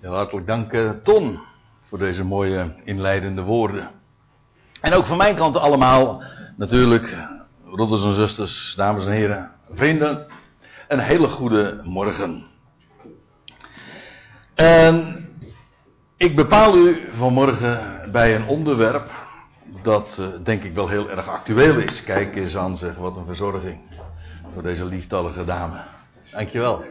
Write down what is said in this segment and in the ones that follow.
Heel hartelijk dank, eh, Ton, voor deze mooie inleidende woorden. En ook van mijn kant allemaal, natuurlijk, broeders en zusters, dames en heren, vrienden, een hele goede morgen. En ik bepaal u vanmorgen bij een onderwerp dat uh, denk ik wel heel erg actueel is. Kijk eens aan, zeg, wat een verzorging voor deze lieftallige dame. Dankjewel.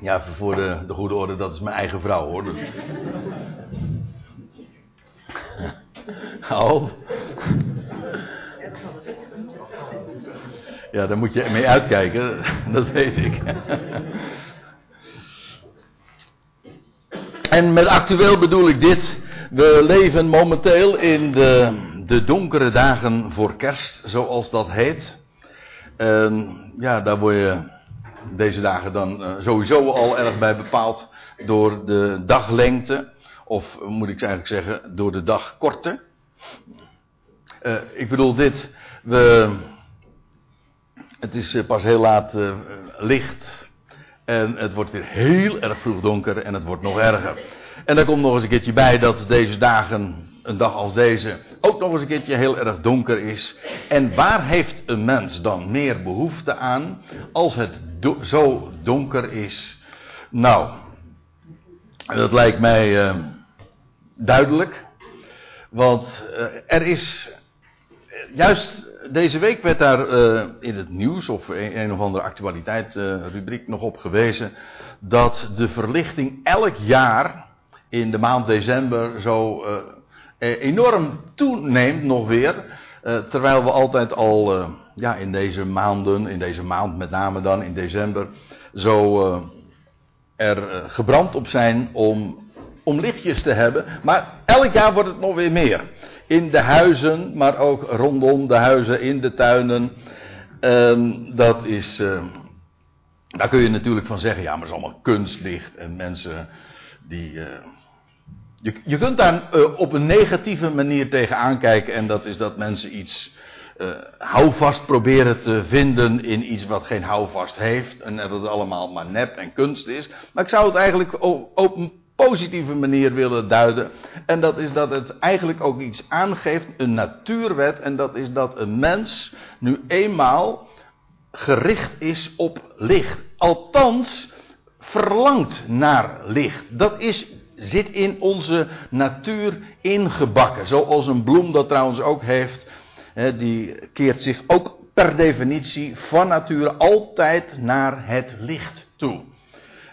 Ja, voor de, de goede orde, dat is mijn eigen vrouw hoor. Ja, daar moet je mee uitkijken, dat weet ik. En met actueel bedoel ik dit. We leven momenteel in de, de donkere dagen voor kerst, zoals dat heet. Ja, daar word je deze dagen dan uh, sowieso al erg bij bepaald door de daglengte. Of moet ik eigenlijk zeggen, door de dagkorte. Uh, ik bedoel dit, we, het is eh, pas heel laat licht. En het wordt weer heel erg vroeg donker en het wordt nog erger. En daar komt nog eens een keertje bij dat deze dagen, een dag als deze, ook nog eens een keertje heel erg donker is. En waar heeft een mens dan meer behoefte aan als het zo donker is? Nou, dat lijkt mij uh, duidelijk. Want uh, er is. Juist deze week werd daar in het nieuws of een, een of andere actualiteit rubriek nog op gewezen. dat de verlichting elk jaar in de maand december zo enorm toeneemt nog weer. Uh, terwijl we altijd al uh, ja, in deze maanden, in deze maand met name dan in december, zo er gebrand op zijn om, om lichtjes te hebben. Maar elk jaar wordt het nog weer meer. In de huizen, maar ook rondom de huizen, in de tuinen. dat is. daar kun je natuurlijk van zeggen, ja, maar het is allemaal kunstlicht en mensen die je, je kunt daar uh, op een negatieve manier tegen aankijken en dat is dat mensen iets uh, houvast proberen te vinden in iets wat geen houvast heeft en dat het allemaal maar nep en kunst is. Maar ik zou het eigenlijk op een positieve manier willen duiden en dat is dat het eigenlijk ook iets aangeeft, een natuurwet en dat is dat een mens nu eenmaal gericht is op licht. Althans verlangt naar licht. Dat is zit in onze natuur ingebakken. Zoals een bloem dat trouwens ook heeft. Die keert zich ook per definitie van nature altijd naar het licht toe.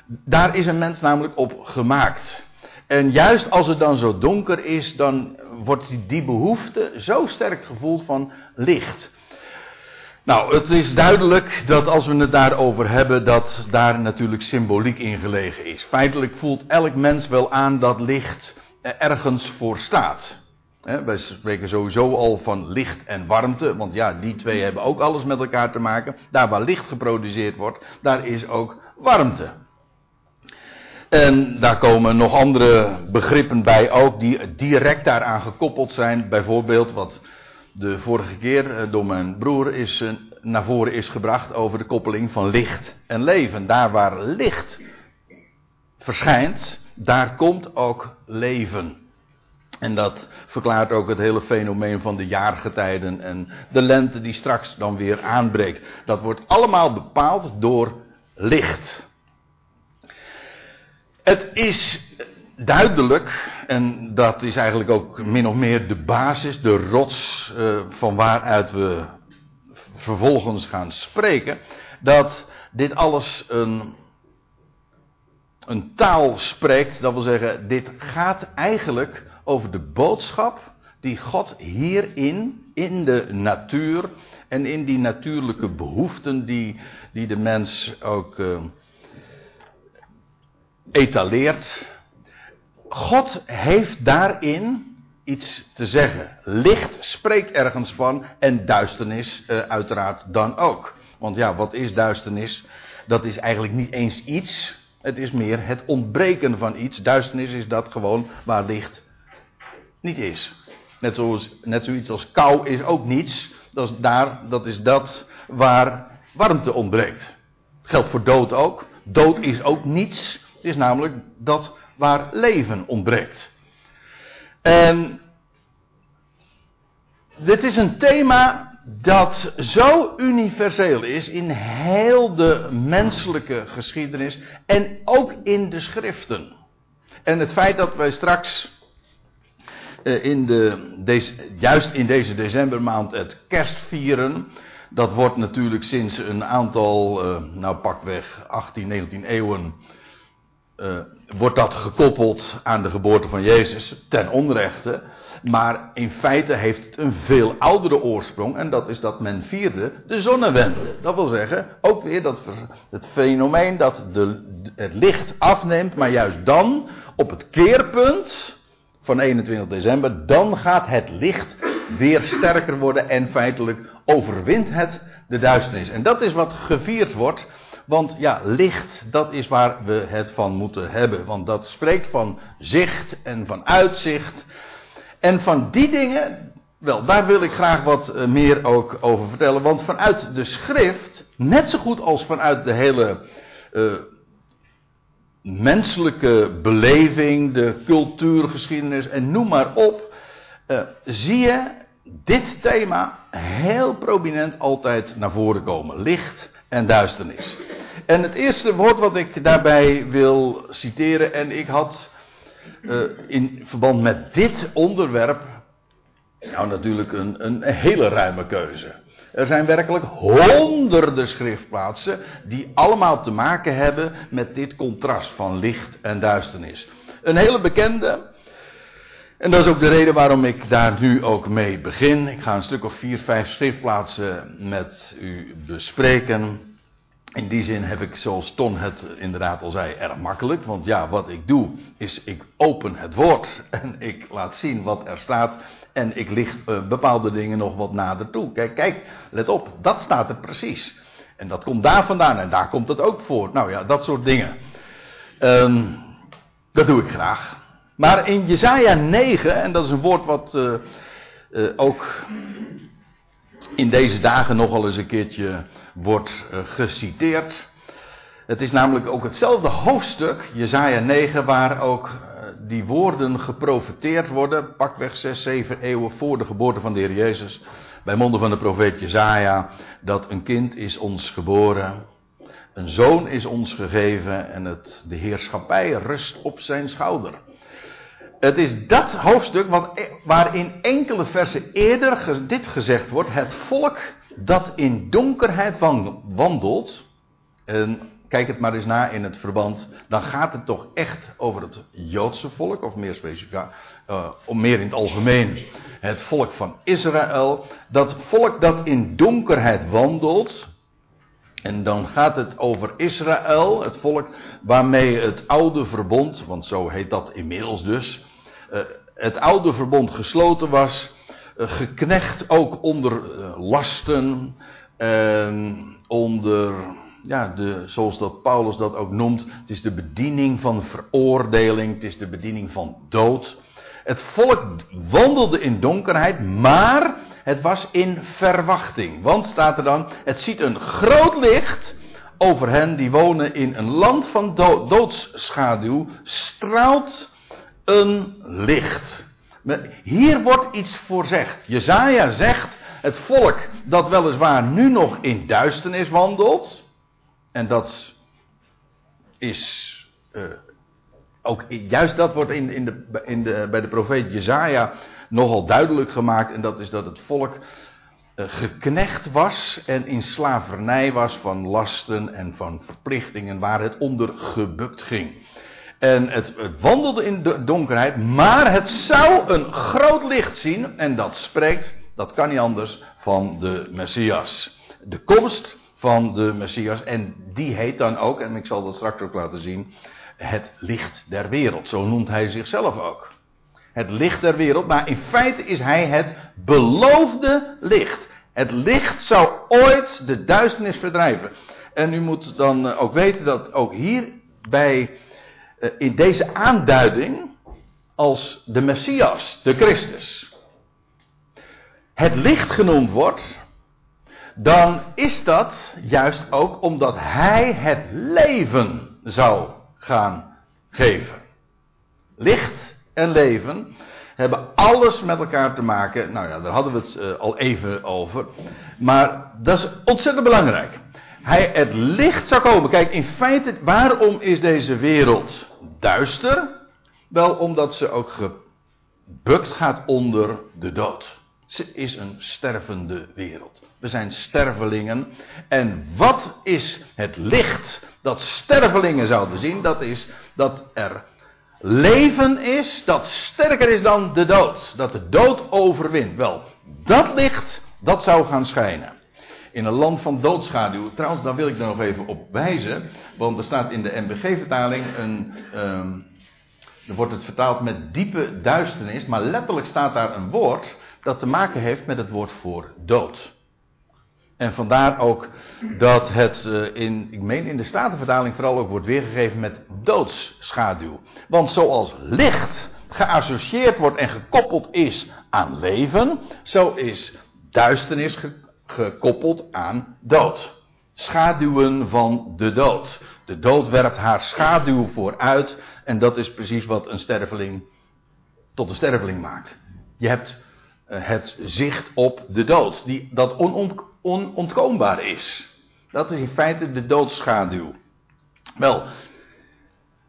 Daar is een mens namelijk op gemaakt. En juist als het dan zo donker is, dan wordt die behoefte zo sterk gevoeld van licht. Nou, het is duidelijk dat als we het daarover hebben, dat daar natuurlijk symboliek in gelegen is. Feitelijk voelt elk mens wel aan dat licht ergens voor staat. wij spreken sowieso al van licht en warmte, want ja, die twee hebben ook alles met elkaar te maken. Daar waar licht geproduceerd wordt, daar is ook warmte. En daar komen nog andere begrippen bij ook, die direct daaraan gekoppeld zijn. Bijvoorbeeld wat de vorige keer eh, door mijn broer is, eh, naar voren is gebracht over de koppeling van licht en leven. Daar waar licht verschijnt, daar komt ook leven. En dat verklaart ook het hele fenomeen van de jaargetijden en de lente die straks dan weer aanbreekt. Dat wordt allemaal bepaald door licht. Het is duidelijk, en dat is eigenlijk ook min of meer de basis, de rots uh, van waaruit we vervolgens gaan spreken, dat dit alles een, een taal spreekt, dat wil zeggen, dit gaat eigenlijk over de boodschap die God hierin, in de natuur en in die natuurlijke behoeften die, die de mens ook uh, etaleert, God heeft daarin iets te zeggen. Licht spreekt ergens van en duisternis uh, uiteraard dan ook. Want ja, wat is duisternis? Dat is eigenlijk niet eens iets. Het is meer het ontbreken van iets. Duisternis is dat gewoon waar licht niet is. Net, zoals, net zoiets als kou is ook niets. Dat is, daar, dat is dat waar warmte ontbreekt. Geldt voor dood ook. Dood is ook niets. Het is namelijk dat waar leven ontbreekt. En dit is een thema dat zo universeel is in heel de menselijke geschiedenis en ook in de schriften. En het feit dat wij straks uh, in de, deze, juist in deze decembermaand het kerst vieren, dat wordt natuurlijk sinds een aantal, uh, nou pakweg 18, 19 eeuwen, uh, wordt dat gekoppeld aan de geboorte van Jezus ten onrechte. Maar in feite heeft het een veel oudere oorsprong. En dat is dat men vierde de zonnewende. Dat wil zeggen, ook weer dat het fenomeen dat de, het licht afneemt. Maar juist dan, op het keerpunt van 21 december, dan gaat het licht weer sterker worden. En feitelijk overwint het de duisternis. En dat is wat gevierd wordt. Want ja, licht, dat is waar we het van moeten hebben. Want dat spreekt van zicht en van uitzicht. En van die dingen, wel, daar wil ik graag wat eh, meer ook over vertellen. Want vanuit de schrift, net zo goed als vanuit de hele uh, menselijke beleving, de cultuurgeschiedenis en noem maar op, uh, zie je dit thema heel prominent altijd naar voren komen. Licht en duisternis. En het eerste woord wat ik daarbij wil citeren, en ik had uh, in verband met dit onderwerp, nou natuurlijk een, een hele ruime keuze. Er zijn werkelijk honderden schriftplaatsen die allemaal te maken hebben met dit contrast van licht en duisternis. Een hele bekende, en dat is ook de reden waarom ik daar nu ook mee begin. Ik ga een stuk of vier, vijf schriftplaatsen met u bespreken. In die zin heb ik, zoals Ton het inderdaad al zei, erg makkelijk. Want ja, wat ik doe, is ik open het woord en ik laat zien wat er staat. En ik licht uh, bepaalde dingen nog wat nader toe. Kijk, kijk, let op, dat staat er precies. En dat komt daar vandaan en daar komt het ook voor. Nou ja, dat soort dingen. Um, dat doe ik graag. Maar in Jezaja 9, en dat is een woord wat uh, uh, ook in deze dagen nogal eens een keertje wordt uh, geciteerd. Het is namelijk ook hetzelfde hoofdstuk, Jezaja 9, waar ook die woorden geprofeteerd worden, pakweg 6, 7 eeuwen voor de geboorte van de Heer Jezus, bij monden van de profeet Jezaja, dat een kind is ons geboren, een zoon is ons gegeven en het, de heerschappij rust op zijn schouder. Het is dat hoofdstuk wat, e- waarin enkele versen eerder dit gezegd wordt. Het volk dat in donkerheid wandelt. En kijk het maar eens na in het verband. Dan gaat het toch echt over het Joodse volk. Of meer specifiek, uh, meer in het algemeen. Het volk van Israël. Dat volk dat in donkerheid wandelt. En dan gaat het over Israël, het volk waarmee het oude verbond, want zo heet dat inmiddels dus, het oude verbond gesloten was, uh, geknecht ook onder uh, lasten, onder, ja, de, zoals dat Paulus dat ook noemt, het is de bediening van veroordeling, het is de bediening van dood. Het volk wandelde in donkerheid, maar het was in verwachting. Want staat er dan, het ziet een groot licht over hen die wonen in een land van do doodsschaduw, straalt een licht. Hier wordt iets voorzegd. Jezaja zegt, het volk dat weliswaar nu nog in duisternis wandelt, en dat is uh, ook juist dat wordt in, in de, in de, bij de profeet Jezaja nogal duidelijk gemaakt, en dat is dat het volk uh, geknecht was en in slavernij was van lasten en van verplichtingen waar het onder gebukt ging. En het, het, wandelde in de donkerheid, maar het zou een groot licht zien. En dat spreekt, dat kan niet anders, van de Messias. De komst van de Messias. En die heet dan ook, en ik zal dat straks ook laten zien, het licht der wereld. Zo noemt hij zichzelf ook. Het licht der wereld, maar in feite is hij het beloofde licht. Het licht zou ooit de duisternis verdrijven. En u moet dan eh, ook weten dat ook hier bij in deze aanduiding als de Messias, de Christus, het licht genoemd wordt, dan is dat juist ook omdat hij het leven zou gaan geven. Licht en leven hebben alles met elkaar te maken. Nou ja, daar hadden we het uh, al even over. Maar dat is ontzettend belangrijk. Hij, het licht zou komen. Kijk, in feite, waarom is deze wereld duister? Wel omdat ze ook gebukt gaat onder de dood. Ze is een stervende wereld. We zijn stervelingen. En wat is het licht dat stervelingen zouden zien? Dat is dat er leven is dat sterker is dan de dood. Dat de dood overwint. Wel, dat licht, dat zou gaan schijnen. In een land van doodschaduw. Trouwens, daar wil ik er nog even op wijzen. Want er staat in de MBG-vertaling een. Um, dan wordt het vertaald met diepe duisternis. Maar letterlijk staat daar een woord dat te maken heeft met het woord voor dood. En vandaar ook dat het eh, in, ik meen in de Statenvertaling vooral ook wordt weergegeven met doodsschaduw. Want zoals licht geassocieerd wordt en gekoppeld is aan leven, zo is duisternis gekoppeld aan dood. Schaduwen van de dood. De dood werpt haar schaduw vooruit en dat is precies wat een sterveling tot een sterveling maakt. Je hebt eh, het zicht op de dood, die, dat onontkoombaar is. Dat is in feite de doodschaduw. Wel,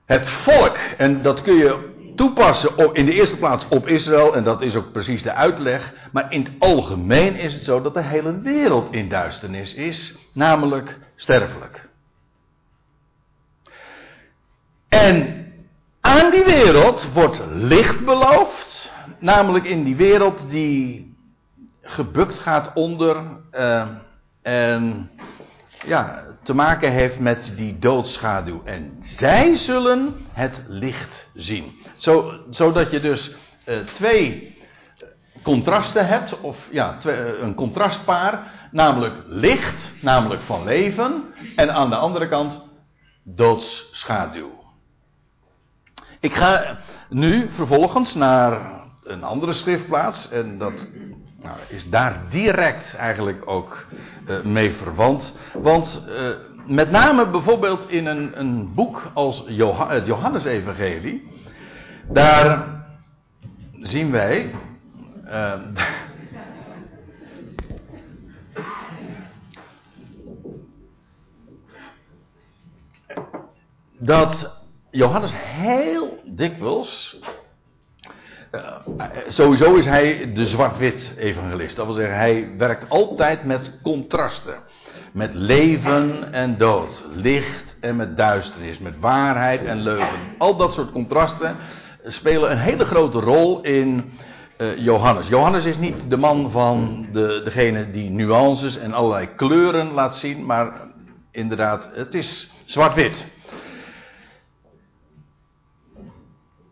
het volk, en dat kun je toepassen op, in de eerste plaats op Israël, en dat is ook precies de uitleg, maar in het algemeen is het zo dat de hele wereld in duisternis is, namelijk sterfelijk. En aan die wereld wordt licht beloofd, namelijk in die wereld die gebukt gaat onder uh, en ja, te maken heeft met die doodschaduw. En zij zullen het licht zien. Zo, zodat je dus uh, twee contrasten hebt, of ja, eh, een contrastpaar, namelijk licht, namelijk van leven, en aan de andere kant doodsschaduw. Ik ga nu vervolgens naar een andere schriftplaats, en dat nou, is daar direct eigenlijk ook uh, mee verwant. Want uh, met name bijvoorbeeld in een, een boek als Joh het Johannesevangelie, daar zien wij. Uh, dat Johannes heel dikwijls uh, sowieso is hij de zwart-wit evangelist. Dat wil zeggen, hij werkt altijd met contrasten. Met leven en dood. Licht en met duisternis. Met waarheid en leugen. Al dat soort contrasten spelen een hele grote rol in uh, Johannes. Johannes is niet de man van de, degene die nuances en allerlei kleuren laat zien. Maar inderdaad, het is zwart-wit.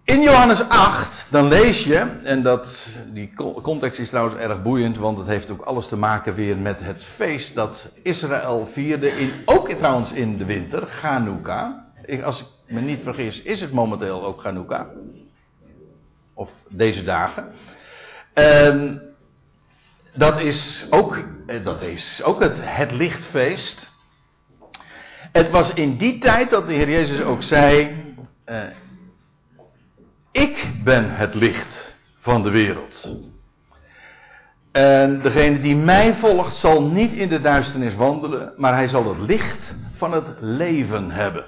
In Johannes 8, dan lees je, en dat, die context is trouwens erg boeiend, want het heeft ook alles te maken weer met het feest dat Israël vierde, in, ook trouwens in de winter, Chanukka. Als ik me niet vergis, is het momenteel ook Chanukka. Of deze dagen. En dat is ook, eh, dat is ook het, het lichtfeest. Het was in die tijd dat de Heer Jezus ook zei. Uh, ik ben het licht van de wereld. En degene die mij volgt zal niet in de duisternis wandelen, maar hij zal het licht van het leven hebben.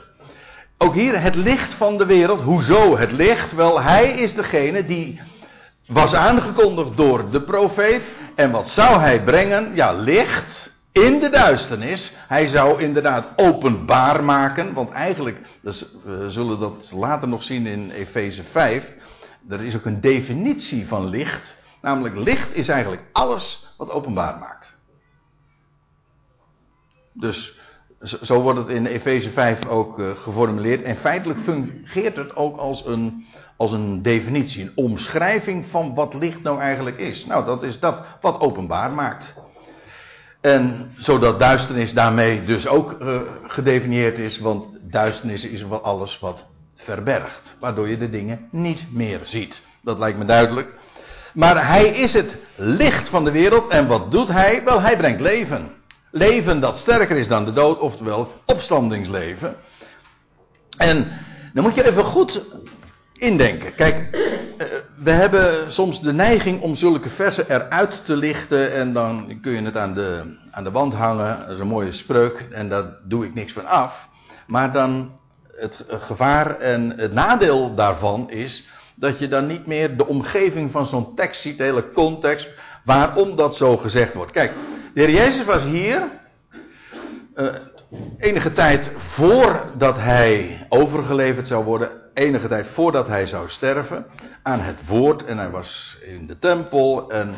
Ook hier het licht van de wereld. Hoezo het licht? Wel, hij is degene die was aangekondigd door de profeet. En wat zou hij brengen? Ja, licht in de duisternis. Hij zou inderdaad openbaar maken, want eigenlijk, dus we zullen dat later nog zien in Efeze 5, er is ook een definitie van licht. Namelijk, licht is eigenlijk alles wat openbaar maakt. Dus zo wordt het in Efeze 5 ook uh, geformuleerd. En feitelijk fungeert het ook als een, als een definitie, een omschrijving van wat licht nou eigenlijk is. Nou, dat is dat wat openbaar maakt. En zodat duisternis daarmee dus ook uh, gedefinieerd is, want duisternis is wel alles wat verbergt, waardoor je de dingen niet meer ziet. Dat lijkt me duidelijk. Maar hij is het licht van de wereld en wat doet hij? Wel, hij brengt leven. leven dat sterker is dan de dood, oftewel opstandingsleven. En dan moet je even goed indenken. Kijk, eh, we hebben soms de neiging om zulke versen eruit te lichten en dan kun je het aan de, aan de wand hangen. Dat is een mooie spreuk en daar doe ik niks van af. Maar dan het gevaar en het nadeel daarvan is dat je dan niet meer de omgeving van zo'n tekst ziet, de hele context, waarom dat zo gezegd wordt. Kijk, de heer Jezus was hier uh, enige tijd voordat hij overgeleverd zou worden, enige tijd voordat hij zou sterven, aan het woord en hij was in de tempel en,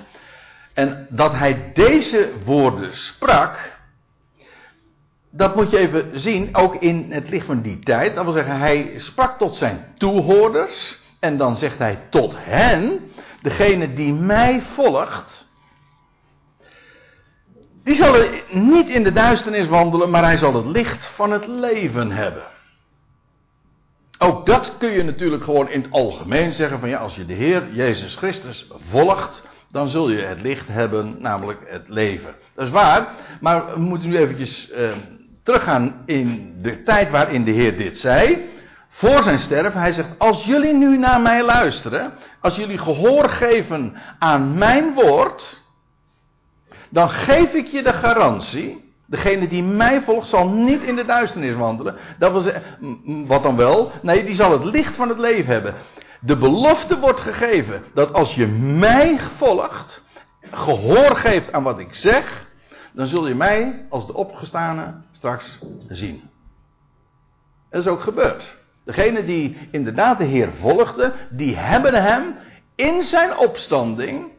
en dat hij deze woorden sprak, dat moet je even zien, ook in het licht van die tijd. Dat wil zeggen, hij sprak tot zijn toehoorders. En dan zegt hij tot hen, degene die mij volgt. Die zal niet in de duisternis wandelen, maar hij zal het licht van het leven hebben. Ook dat kun je natuurlijk gewoon in het algemeen zeggen: van ja, als je de Heer Jezus Christus volgt, dan zul je het licht hebben, namelijk het leven. Dat is waar, maar we moeten nu eventjes eh, teruggaan in de tijd waarin de Heer dit zei. Voor zijn sterven. Hij zegt: Als jullie nu naar mij luisteren. Als jullie gehoor geven aan mijn woord. Dan geef ik je de garantie. Degene die mij volgt zal niet in de duisternis wandelen. Dat zeggen, wat dan wel? Nee, die zal het licht van het leven hebben. De belofte wordt gegeven dat als je mij volgt, gehoor geeft aan wat ik zeg, dan zul je mij als de opgestane straks zien. Dat is ook gebeurd. Degene die inderdaad de Heer volgden, die hebben hem in zijn opstanding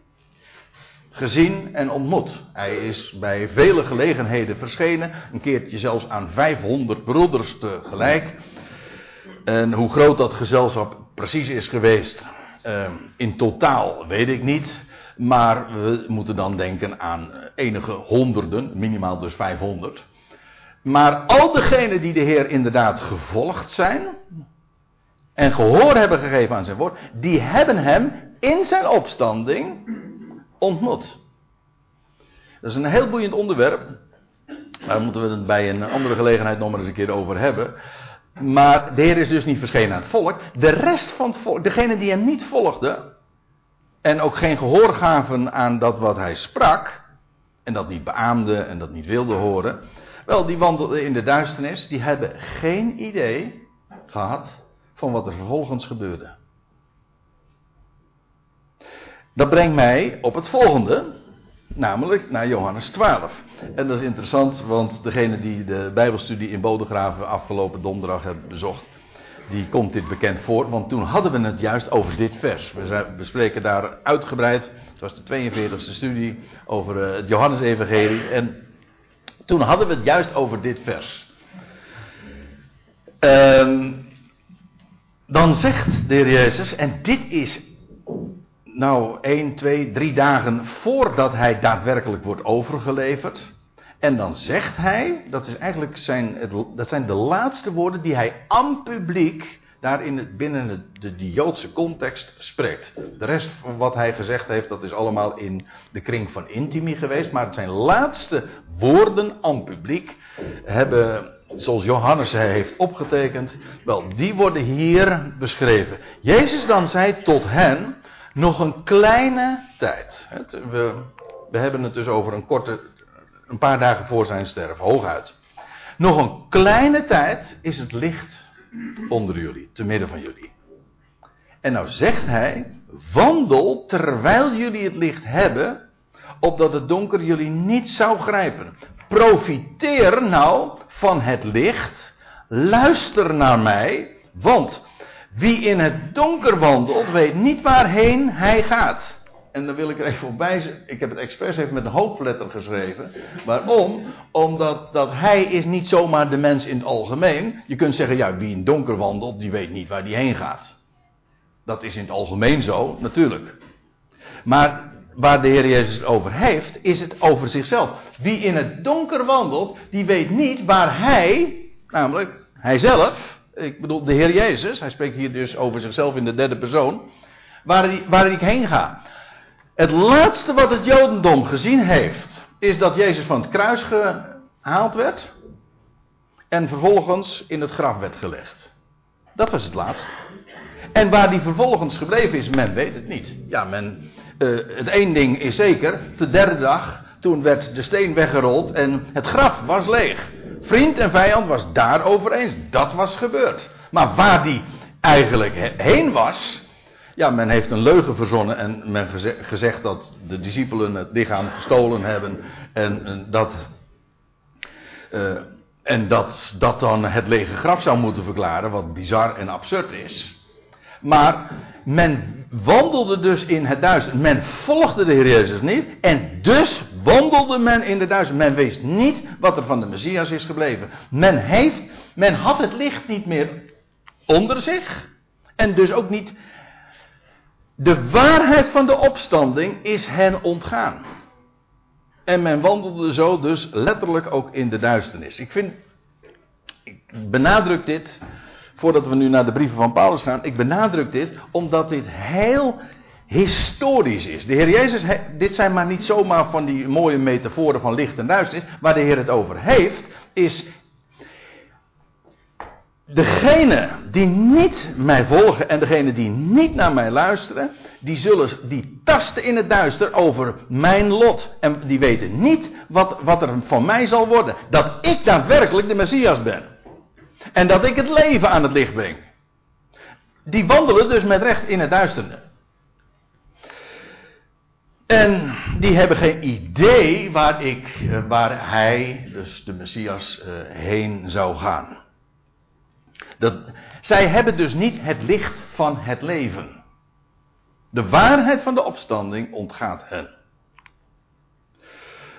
gezien en ontmoet. Hij is bij vele gelegenheden verschenen, een keertje zelfs aan 500 broeders tegelijk. En hoe groot dat gezelschap precies is geweest, uh, in totaal weet ik niet. Maar we moeten dan denken aan enige honderden, minimaal dus 500. Maar al degenen die de Heer inderdaad gevolgd zijn. En gehoor hebben gegeven aan zijn woord. Die hebben hem in zijn opstanding ontmoet. Dat is een heel boeiend onderwerp. Daar moeten we het bij een andere gelegenheid nog maar eens een keer over hebben. Maar de Heer is dus niet verschenen aan het volk. De rest van het volk, degenen die hem niet volgden. En ook geen gehoor gaven aan dat wat hij sprak. En dat niet beaamden en dat niet wilden horen. Wel, die wandelden in de duisternis. Die hebben geen idee gehad van wat er vervolgens gebeurde. Dat brengt mij op het volgende. Namelijk naar Johannes 12. En dat is interessant, want degene die de Bijbelstudie in Bodegraven afgelopen donderdag hebben bezocht, die komt dit bekend voor. Want toen hadden we het juist over dit vers. We bespreken daar uitgebreid. Het was de 42e studie over eh, het Johannesevangelie. En toen hadden we het juist over dit vers. Ehm, dan zegt de Heer Jezus, en dit is nou 1, 2, 3 dagen voordat hij daadwerkelijk wordt overgeleverd. En dan zegt hij, dat, is eigenlijk zijn, dat zijn de laatste woorden die hij aan publiek daar in het, binnen de, de, Joodse context spreekt. De rest van wat hij gezegd heeft, dat is allemaal in de kring van intimi geweest. Maar zijn laatste woorden aan publiek hebben, zoals Johannes heeft opgetekend, wel, die worden hier beschreven. Jezus dan zei tot hen, nog een kleine tijd. We, we hebben het dus over een korte, een paar dagen voor zijn sterven, hooguit. Nog een kleine tijd is het licht onder jullie, te midden van jullie. En nou zegt hij: wandel terwijl jullie het licht hebben, opdat het donker jullie niet zou grijpen. Profiteer nou van het licht, luister naar mij, want wie in het donker wandelt, weet niet waarheen hij gaat. En dan wil ik er even voorbij Ik heb het expres even met een hoofdletter geschreven. Waarom? Omdat dat hij is niet zomaar de mens in het algemeen. Je kunt zeggen, ja, wie in donker wandelt, die weet niet waar die heen gaat. Dat is in het algemeen zo, natuurlijk. Maar waar de Heer Jezus het over heeft, is het over zichzelf. Wie in het donker wandelt, die weet niet waar hij, namelijk hijzelf, ik bedoel de Heer Jezus, hij spreekt hier dus over zichzelf in de derde persoon, waar, waar ik heen ga. Het laatste wat het Jodendom gezien heeft is dat Jezus van het kruis gehaald werd en vervolgens in het graf werd gelegd. Dat was het laatste. En waar die vervolgens gebleven is, men weet het niet. Ja, men, uh, het één ding is zeker, de derde dag, toen werd de steen weggerold en het graf was leeg. Vriend en vijand was daarover eens. Dat was gebeurd. Maar waar die eigenlijk heen was, ja, men heeft een leugen verzonnen en men gezegd dat de discipelen het lichaam gestolen hebben en, dat, uh, en dat dat dan het lege graf zou moeten verklaren, wat bizar en absurd is. Maar men wandelde dus in het duister. Men volgde de Heer Jezus niet. En dus wandelde men in de duister. Men wist niet wat er van de Messias is gebleven. Men, heeft, men had het licht niet meer onder zich. En dus ook niet. De waarheid van de opstanding is hen ontgaan. En men wandelde zo dus letterlijk ook in de duisternis. Ik vind. Ik benadruk dit voordat we nu naar de brieven van Paulus gaan, ik benadruk dit omdat dit heel historisch is. De Heer Jezus, dit zijn maar niet zomaar van die mooie metaforen van licht en duisternis. Waar de Heer het over heeft, is degene die niet mij volgen en degene die niet naar mij luisteren, die zullen die tasten in het duister over mijn lot. En die weten niet wat, wat er van mij zal worden. Dat ik daadwerkelijk de Messias ben. En dat ik het leven aan het licht breng. Die wandelen dus met recht in het duisternis. En die hebben geen idee waar ik, eh, waar hij, dus de Messias, eh, heen zou gaan. Dat, zij hebben dus niet het licht van het leven. De waarheid van de opstanding ontgaat hen.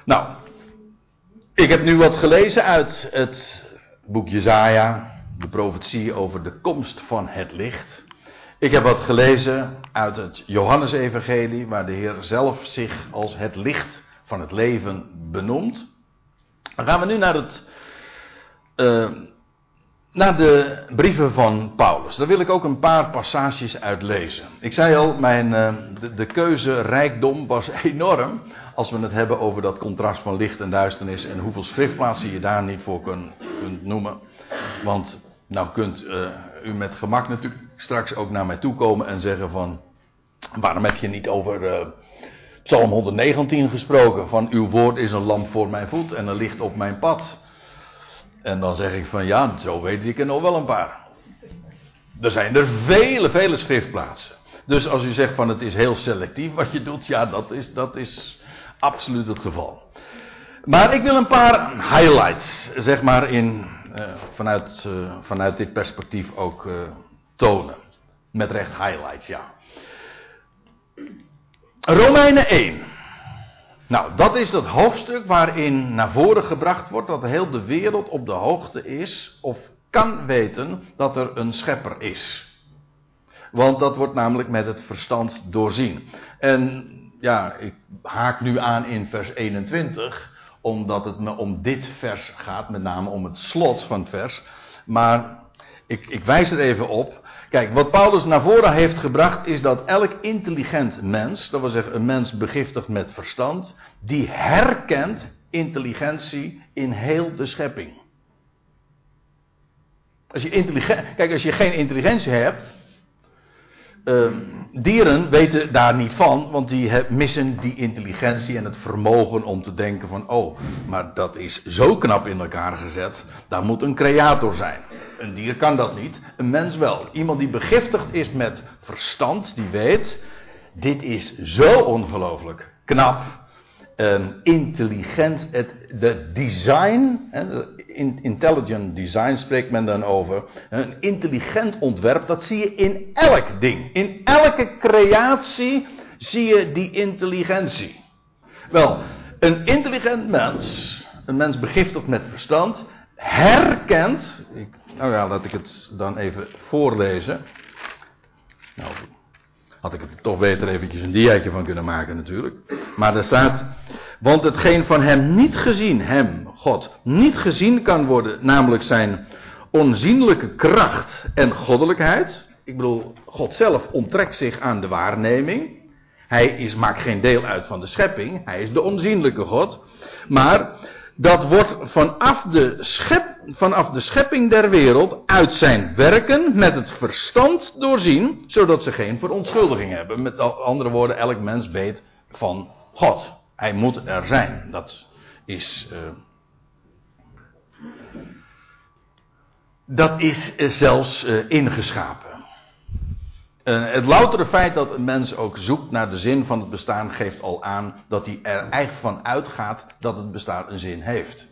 Nou, ik heb nu wat gelezen uit het boek Jezaja, de profetie over de komst van het licht. Ik heb wat gelezen uit het Johannesevangelie, waar de Heer zelf zich als het licht van het leven benoemt. Dan gaan we nu naar, het, uh, naar de brieven van Paulus. Daar wil ik ook een paar passages uit lezen. Ik zei al, mijn, de, de keuze rijkdom was enorm. Als we het hebben over dat contrast van licht en duisternis en hoeveel schriftplaatsen je daar niet voor kunt, kunt noemen. Want nou kunt uh, u met gemak natuurlijk straks ook naar mij toe komen en zeggen van... Waarom heb je niet over uh, Psalm 119 gesproken? Van uw woord is een lamp voor mijn voet en een licht op mijn pad. En dan zeg ik van ja, zo weet ik er nog wel een paar. Er zijn er vele, vele schriftplaatsen. Dus als u zegt van het is heel selectief wat je doet, ja, dat is, dat is absoluut het geval. Maar ik wil een paar highlights, zeg maar, in, uh, vanuit, uh, vanuit dit perspectief ook uh, tonen. Met recht highlights, ja. Romeinen 1. Nou, dat is dat hoofdstuk waarin naar voren gebracht wordt dat heel de wereld op de hoogte is of kan weten dat er een schepper is. Want dat wordt namelijk met het verstand doorzien. En ja, ik haak nu aan in vers 21, omdat het me om dit vers gaat, met name om het slot van het vers. Maar ik, ik wijs er even op. Kijk, wat Paulus naar voren heeft gebracht is dat elk intelligent mens, dat wil zeggen een mens begiftigd met verstand, die herkent intelligentie in heel de schepping. Als je intelligent, kijk, als je geen intelligentie hebt, uh, dieren weten daar niet van, want die missen die intelligentie en het vermogen om te denken van, oh, maar dat is zo knap in elkaar gezet, daar moet een creator zijn. Een dier kan dat niet, een mens wel. Iemand die begiftigd is met verstand, die weet, dit is zo ongelooflijk knap, intelligent, het, de design, intelligent design spreekt men dan over. Een intelligent ontwerp, dat zie je in elk ding. In elke creatie zie je die intelligentie. Wel, een intelligent mens, een mens begiftigd met verstand, herkent. Ik, nou ja, laat ik het dan even voorlezen. Nou, had ik er toch beter eventjes een diaatje van kunnen maken natuurlijk. Maar er staat, want hetgeen van hem niet gezien, hem, God, niet gezien kan worden, namelijk zijn onzienlijke kracht en goddelijkheid. Ik bedoel, God zelf onttrekt zich aan de waarneming. Hij is, maakt geen deel uit van de schepping. Hij is de onzienlijke God. Maar dat wordt vanaf de, schep, vanaf de schepping der wereld uit zijn werken met het verstand doorzien, zodat ze geen verontschuldiging hebben. Met andere woorden, elk mens weet van God. Hij moet er zijn. Dat is. Uh, dat is zelfs uh, ingeschapen. Uh, het loutere feit dat een mens ook zoekt naar de zin van het bestaan geeft al aan dat hij er eigenlijk van uitgaat dat het bestaan een zin heeft.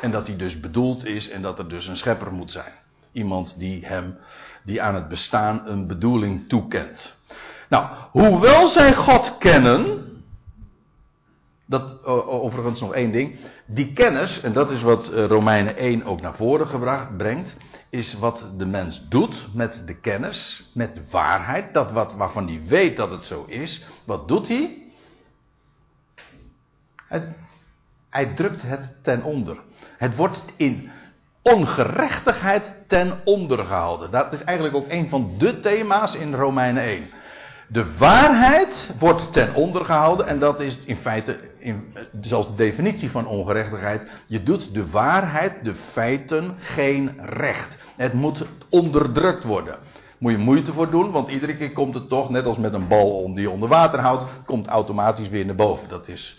En dat hij dus bedoeld is en dat er dus een schepper moet zijn. Iemand die hem, die aan het bestaan een bedoeling toekent. Nou, hoewel zij God kennen, dat overigens nog één ding. Die kennis, en dat is wat eh, Romeinen 1 ook naar voren gebracht, brengt, is wat de mens doet met de kennis, met de waarheid, dat wat, waarvan hij weet dat het zo is. Wat doet hij? hij drukt het ten onder. Het wordt in ongerechtigheid ten onder gehouden. Dat is eigenlijk ook een van de thema's in Romeinen 1. De waarheid wordt ten onder gehouden en dat is in feite in, zoals de definitie van ongerechtigheid. Je doet de waarheid, de feiten, geen recht. Het moet onderdrukt worden. Moet je moeite voor doen, want iedere keer komt het toch, net als met een bal die je onder water houdt, komt automatisch weer naar boven. Dat is.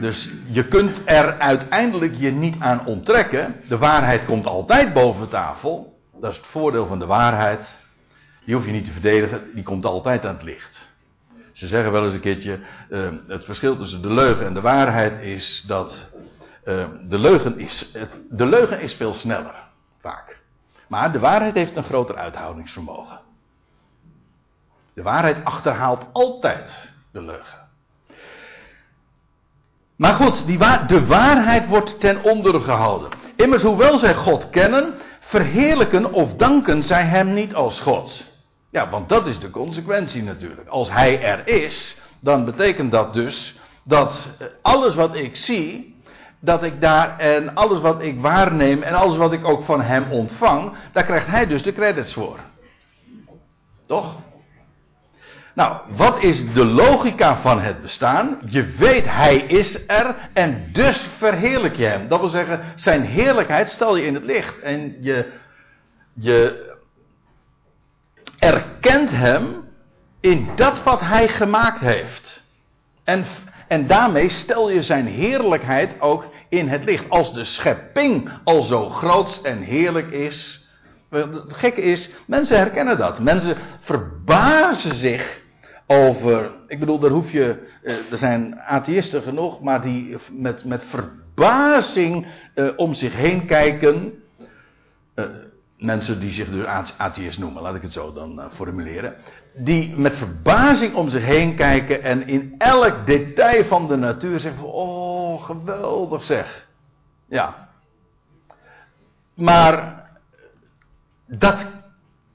Dus je kunt er uiteindelijk je niet aan onttrekken. De waarheid komt altijd boven tafel. Dat is het voordeel van de waarheid. Die hoef je niet te verdedigen, die komt altijd aan het licht. Ze zeggen wel eens een keertje: uh, het verschil tussen de leugen en de waarheid is dat uh, de, leugen is, het, de leugen is veel sneller, vaak. Maar de waarheid heeft een groter uithoudingsvermogen. De waarheid achterhaalt altijd de leugen. Maar goed, die de waarheid wordt ten onder gehouden. Immers, hoewel zij God kennen, verheerlijken of danken zij Hem niet als God. Ja, want dat is de consequentie natuurlijk. Als hij er is, dan betekent dat dus dat alles wat ik zie, dat ik daar en alles wat ik waarneem en alles wat ik ook van hem ontvang, daar krijgt hij dus de credits voor. Toch? Nou, wat is de logica van het bestaan? Je weet, hij is er en dus verheerlijk je hem. Dat wil zeggen, zijn heerlijkheid stel je in het licht en je, je erkent hem in dat wat hij gemaakt heeft. En, en daarmee stel je zijn heerlijkheid ook in het licht. Als de schepping al zo groot en heerlijk is. Het gekke is, mensen herkennen dat. Mensen verbazen zich over. Ik bedoel, daar hoef je. Eh, er zijn atheïsten genoeg, maar die met, met verbazing eh, om zich heen kijken. Uh, mensen die zich dus atheïst noemen, laat ik het zo dan uh, formuleren. Die met verbazing om zich heen kijken en in elk detail van de natuur zeggen: van, Oh, geweldig zeg. Ja. Maar dat,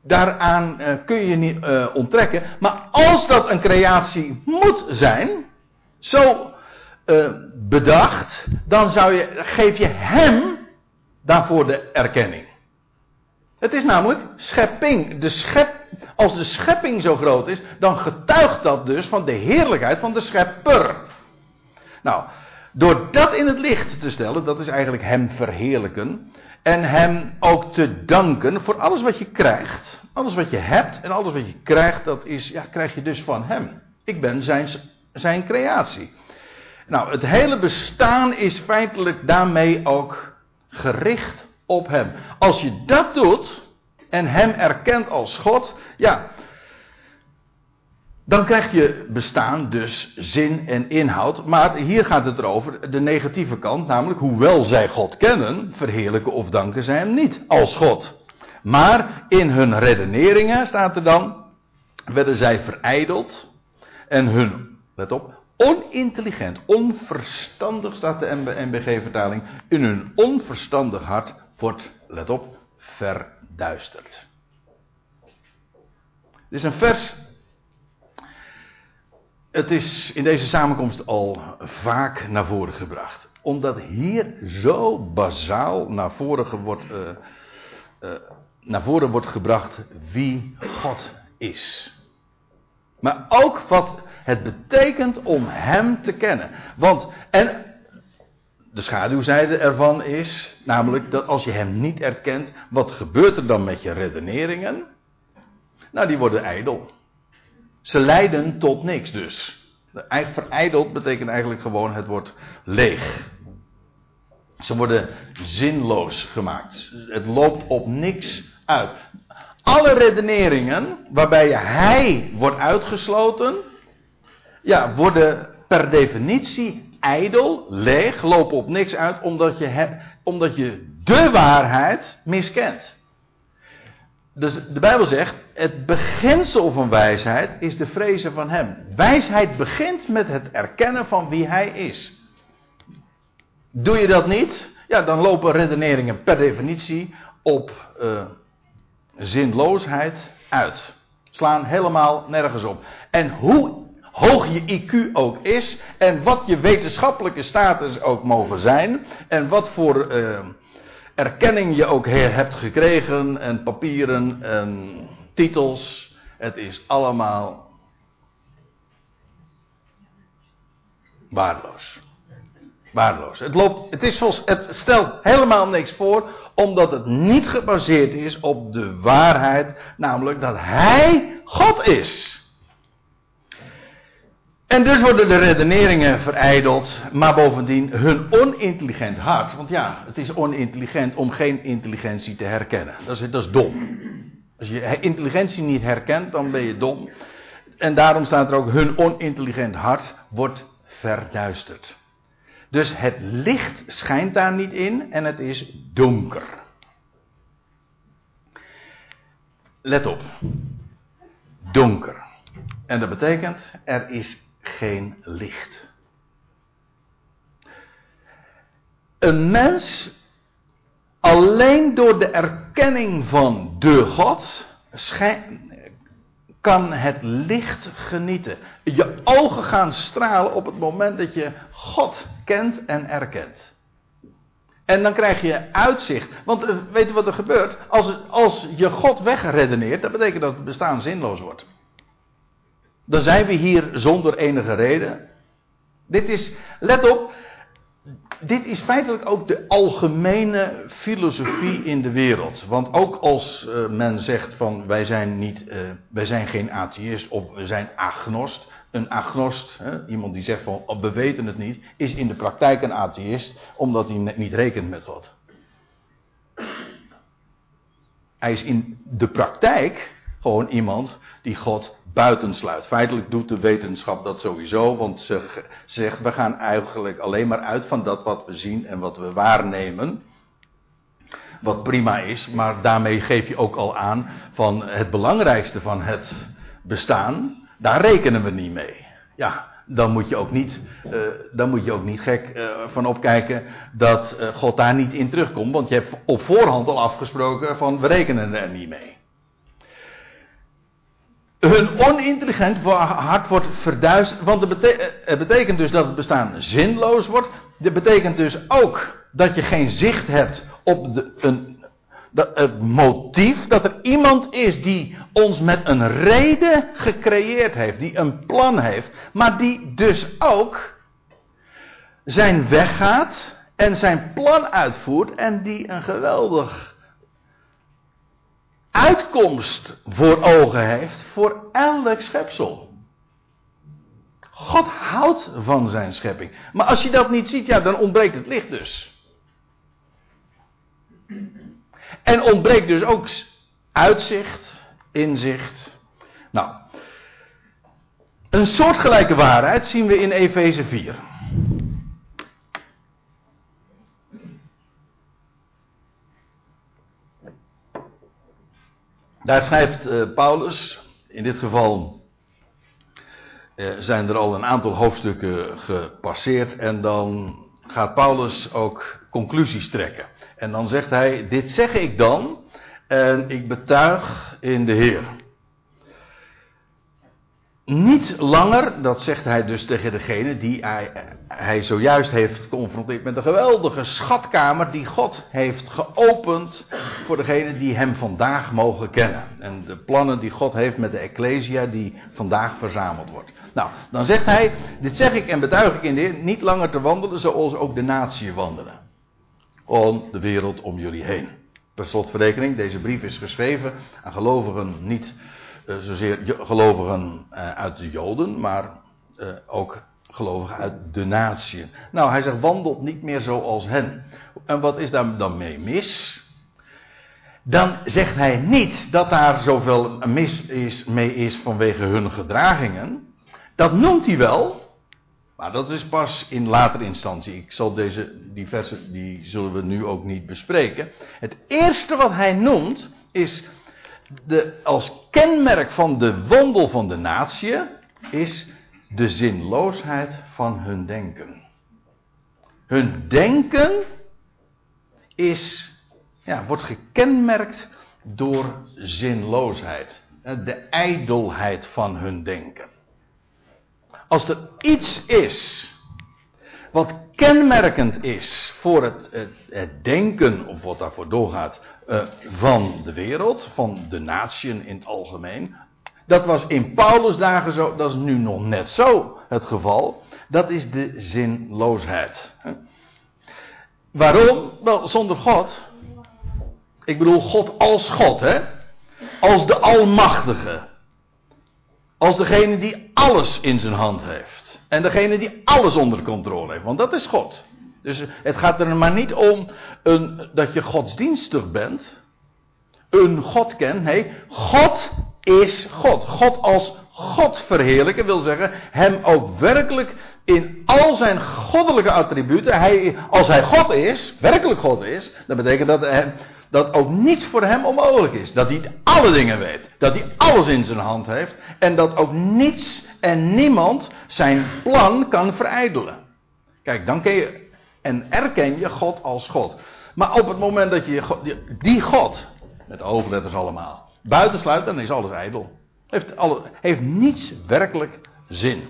daaraan uh, kun je niet uh, onttrekken. Maar als dat een creatie moet zijn, zo bedacht, dan zou je, geef je hem daarvoor de erkenning. Het is namelijk schepping. De schep, als de schepping zo groot is, dan getuigt dat dus van de heerlijkheid van de schepper. Nou, door dat in het licht te stellen, dat is eigenlijk hem verheerlijken. En hem ook te danken voor alles wat je krijgt. Alles wat je hebt en alles wat je krijgt, dat is, ja, krijg je dus van hem. Ik ben zijn, zijn creatie. Nou, het hele bestaan is feitelijk daarmee ook gericht op Hem. Als je dat doet en Hem erkent als God, ja, dan krijg je bestaan dus zin en inhoud. Maar hier gaat het erover, de negatieve kant, namelijk hoewel zij God kennen, verheerlijken of danken zij Hem niet als God. Maar in hun redeneringen, staat er dan, werden zij verijdeld en hun, let op, onintelligent, onverstandig staat de NBG-vertaling, in hun onverstandig hart wordt, let op, verduisterd. Dit is een vers. Het is in deze samenkomst al vaak naar voren gebracht. Omdat hier zo bazaal naar voren wordt, uh, uh, naar voren wordt gebracht wie God is. Maar ook wat het betekent om Hem te kennen. Want, en de schaduwzijde ervan is namelijk dat als je Hem niet erkent, wat gebeurt er dan met je redeneringen? Nou, die worden ijdel. Ze leiden tot niks dus. Verijdeld betekent eigenlijk gewoon het wordt leeg. Ze worden zinloos gemaakt. Het loopt op niks uit. Alle redeneringen waarbij hij wordt uitgesloten, ja, worden per definitie ijdel, leeg, lopen op niks uit, omdat je, omdat je de waarheid miskent. Dus de Bijbel zegt, het beginsel van wijsheid is de vrezen van Hem. Wijsheid begint met het erkennen van wie Hij is. Doe je dat niet, ja, dan lopen redeneringen per definitie op uh, zinloosheid uit. Slaan helemaal nergens op. En hoe hoog je IQ ook is, en wat je wetenschappelijke status ook mogen zijn, en wat voor uh, erkenning je ook hebt gekregen, en papieren en titels, het is allemaal waardeloos. Waardeloos. Het, loopt, het, is volgens, het stelt helemaal niks voor, omdat het niet gebaseerd is op de waarheid, namelijk dat Hij God is. En dus worden de redeneringen verijdeld, maar bovendien hun onintelligent hart. Want ja, het is onintelligent om geen intelligentie te herkennen. Dat is, dat is dom. Als je intelligentie niet herkent, dan ben je dom. En daarom staat er ook: hun onintelligent hart wordt verduisterd. Dus het licht schijnt daar niet in en het is donker. Let op. Donker. En dat betekent, er is geen licht. Een mens, alleen door de erkenning van de God, kan het licht genieten. Je ogen gaan stralen op het moment dat je God kent en erkent. En dan krijg je uitzicht. Want uh, weet je wat er gebeurt? Als, als je God wegredeneert, dat betekent dat het bestaan zinloos wordt. Dan zijn we hier zonder enige reden. Dit is, let op, dit is feitelijk ook de algemene filosofie in de wereld. Want ook als uh, men zegt van wij zijn, niet, uh, wij zijn geen atheïst of we zijn agnost. Een agnost, hè, iemand die zegt van oh, we weten het niet, is in de praktijk een atheïst omdat hij niet rekent met God. Hij is in de praktijk gewoon iemand die God buitensluit. Feitelijk doet de wetenschap dat sowieso, want ze zegt we gaan eigenlijk alleen maar uit van dat wat we zien en wat we waarnemen. Wat prima is, maar daarmee geef je ook al aan van het belangrijkste van het bestaan, daar rekenen we niet mee. Ja, dan moet je ook niet, uh, dan moet je ook niet gek uh, van opkijken dat uh, God daar niet in terugkomt, want je hebt op voorhand al afgesproken van we rekenen er niet mee hun onintelligent hart wordt verduisterd. Want het betekent dus dat het bestaan zinloos wordt. Dat betekent dus ook dat je geen zicht hebt op de, een, het motief. Dat er iemand is die ons met een reden gecreëerd heeft. Die een plan heeft. Maar die dus ook zijn weg gaat. En zijn plan uitvoert. En die een geweldig uitkomst voor ogen heeft voor elk schepsel. God houdt van zijn schepping. Maar als je dat niet ziet, ja, dan ontbreekt het licht dus. En ontbreekt dus ook uitzicht, inzicht. Nou, een soortgelijke waarheid zien we in Efeze 4. Daar schrijft uh, Paulus, in dit geval uh, zijn er al een aantal hoofdstukken gepasseerd en dan gaat Paulus ook conclusies trekken. En dan zegt hij, dit zeg ik dan en ik betuig in de Heer. Niet langer, dat zegt hij dus tegen degene die hij, zojuist heeft geconfronteerd met de geweldige schatkamer die God heeft geopend voor degene die hem vandaag mogen kennen. En de plannen die God heeft met de Ecclesia die vandaag verzameld wordt. Nou, dan zegt hij, dit zeg ik en betuig ik in de Heer, niet langer te wandelen zoals ook de natie wandelen. Om de wereld om jullie heen. Per slotverrekening, deze brief is geschreven aan gelovigen niet zozeer gelovigen uh, uit de Joden, maar uh, ook gelovigen uit de natie. Nou, hij zegt, wandelt niet meer zoals hen. En wat is daar dan mee mis? Dan zegt hij niet dat daar zoveel mis is, mee is vanwege hun gedragingen. Dat noemt hij wel, maar dat is pas in latere instantie. Ik zal deze die versen, die zullen we nu ook niet bespreken. Het eerste wat hij noemt is de, als kenmerk van de wandel van de natie is de zinloosheid van hun denken. Hun denken is, ja, wordt gekenmerkt door zinloosheid. De ijdelheid van hun denken. Als er iets is wat kenmerkend is voor het, het, denken, of wat daarvoor doorgaat, uh, van de wereld, van de natieën in het algemeen. Dat was in Paulus' dagen zo, dat is nu nog net zo het geval. Dat is de zinloosheid. Waarom? Wel, zonder God. Ik bedoel, God als God, hè? Als de Almachtige. Als degene die alles in zijn hand heeft. En degene die alles onder controle heeft. Want dat is God. Dus het gaat er maar niet om een, dat je godsdienstig bent. Een God kent. Nee, God is God. God als God verheerlijken wil zeggen hem ook werkelijk in al zijn goddelijke attributen. Hij, als hij God is, werkelijk God is, dan betekent dat hij, dat ook niets voor hem onmogelijk is. Dat hij alle dingen weet. Dat hij alles in zijn hand heeft. En dat ook niets en niemand zijn plan kan verijdelen. Kijk, dan ken je en erken je God als God. Maar op het moment dat je die God, met hoofdletters allemaal, buitensluit, dan is alles ijdel. Heeft, alle, heeft niets werkelijk zin.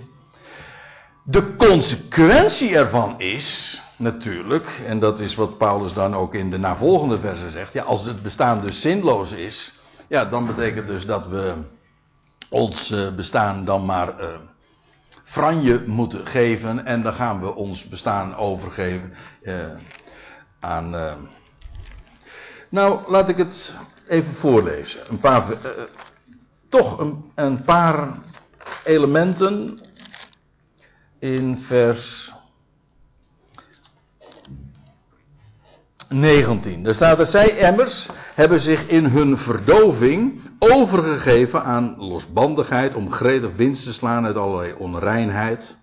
De consequentie ervan is natuurlijk, en dat is wat Paulus dan ook in de navolgende versen zegt, ja, als het bestaan dus zinloos is, ja, dan betekent dus dat we ons eh, bestaan dan maar uh, franje moeten geven en dan gaan we ons bestaan overgeven uh, aan. nou, laat ik het even voorlezen. Een paar, toch een, een paar elementen in vers 19. Daar staat er, zij emmers hebben zich in hun verdoving overgegeven aan losbandigheid, om gretig winst te slaan uit allerlei onreinheid.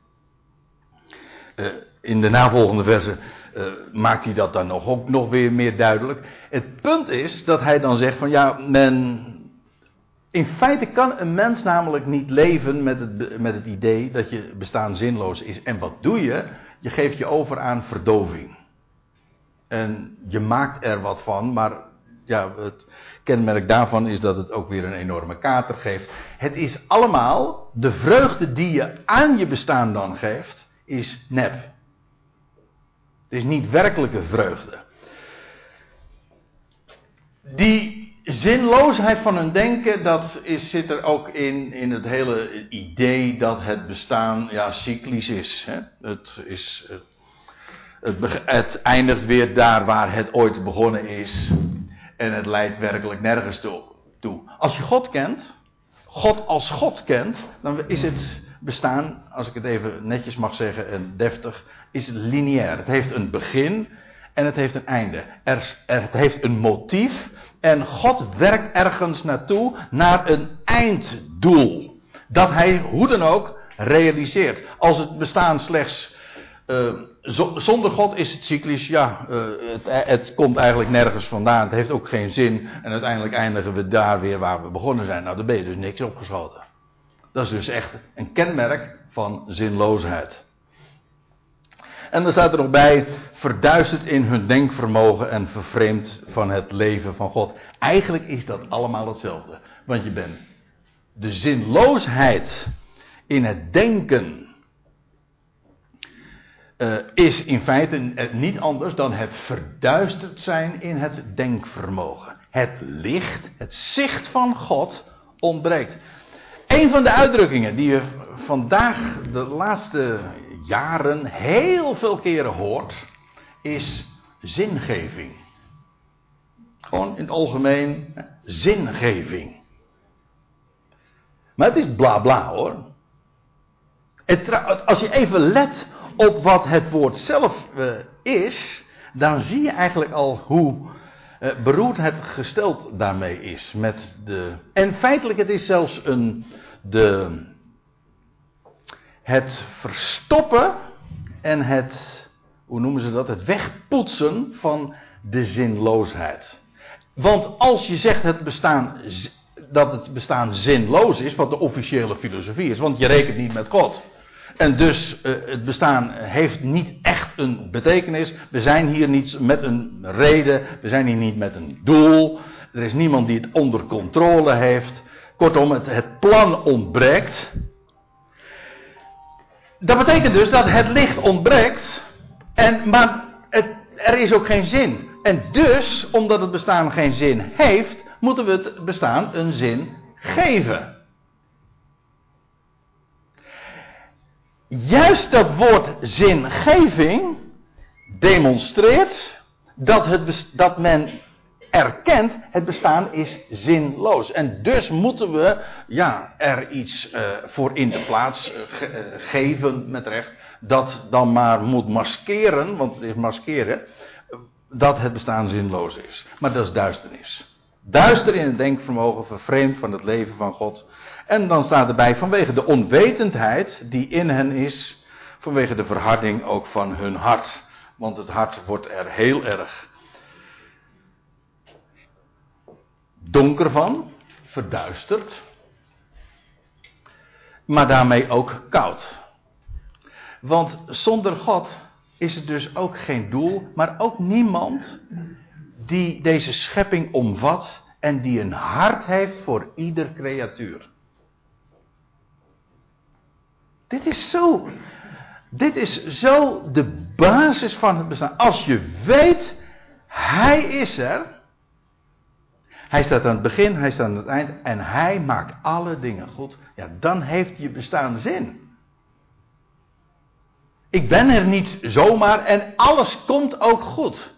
Uh, in de navolgende versen uh, maakt hij dat dan nog, ook nog weer meer duidelijk. Het punt is dat hij dan zegt van ja, men. In feite kan een mens namelijk niet leven met het, met het idee dat je bestaan zinloos is. En wat doe je? Je geeft je over aan verdoving. En je maakt er wat van, maar ja, het kenmerk daarvan is dat het ook weer een enorme kater geeft. Het is allemaal, de vreugde die je aan je bestaan dan geeft, is nep. Het is niet werkelijke vreugde. Die zinloosheid van hun denken, dat is, zit er ook in, in het hele idee dat het bestaan ja, cyclisch is. Hè? Het is. Het het, het eindigt weer daar waar het ooit begonnen is. En het leidt werkelijk nergens toe. Als je God kent, God als God kent, dan is het bestaan, als ik het even netjes mag zeggen en deftig, is lineair. Het heeft een begin en het heeft een einde. Er, het heeft een motief en God werkt ergens naartoe naar een einddoel. Dat hij hoe dan ook realiseert. Als het bestaan slechts uh, zonder God is het cyclisch, ja, uh, het, het, komt eigenlijk nergens vandaan. Het heeft ook geen zin. En uiteindelijk eindigen we daar weer waar we begonnen zijn. Nou, dan ben je dus niks opgeschoten. Dat is dus echt een kenmerk van zinloosheid. En dan staat er nog bij, verduisterd in hun denkvermogen en vervreemd van het leven van God. Eigenlijk is dat allemaal hetzelfde. Want je bent de zinloosheid in het denken uh, is in feite niet anders dan het verduisterd zijn in het denkvermogen. Het licht, het zicht van God ontbreekt. Een van de uitdrukkingen die je vandaag de laatste jaren heel veel keren hoort, is zingeving. Gewoon in het algemeen zingeving. Maar het is bla bla hoor. Het, als je even let op wat het woord zelf uh, is, dan zie je eigenlijk al hoe uh, beroerd het gesteld daarmee is. Met de, en feitelijk, het is zelfs een, de, het verstoppen en het, hoe noemen ze dat, het wegpoetsen van de zinloosheid. Want als je zegt het bestaan, dat het bestaan zinloos is, wat de officiële filosofie is, want je rekent niet met God. En dus uh, het bestaan heeft niet echt een betekenis. We zijn hier niet met een reden. We zijn hier niet met een doel. Er is niemand die het onder controle heeft. Kortom, het, het plan ontbreekt. Dat betekent dus dat het licht ontbreekt. En, maar het, er is ook geen zin. En dus, omdat het bestaan geen zin heeft, moeten we het bestaan een zin geven. Juist dat woord zingeving demonstreert dat, het, dat men erkent het bestaan is zinloos. En dus moeten we ja, er iets uh, voor in de plaats ge, uh, geven met recht. Dat dan maar moet maskeren, want het is maskeren, dat het bestaan zinloos is. Maar dat is duisternis. Duister in het denkvermogen, vervreemd van het leven van God. En dan staat erbij vanwege de onwetendheid die in hen is, vanwege de verharding ook van hun hart. Want het hart wordt er heel erg donker van, verduisterd, maar daarmee ook koud. Want zonder God is het dus ook geen doel, maar ook niemand die deze schepping omvat en die een hart heeft voor ieder creatuur. Dit is zo. Dit is zo de basis van het bestaan. Als je weet, Hij is er. Hij staat aan het begin, hij staat aan het eind en hij maakt alle dingen goed. Ja, dan heeft je bestaan zin. Ik ben er niet zomaar en alles komt ook goed.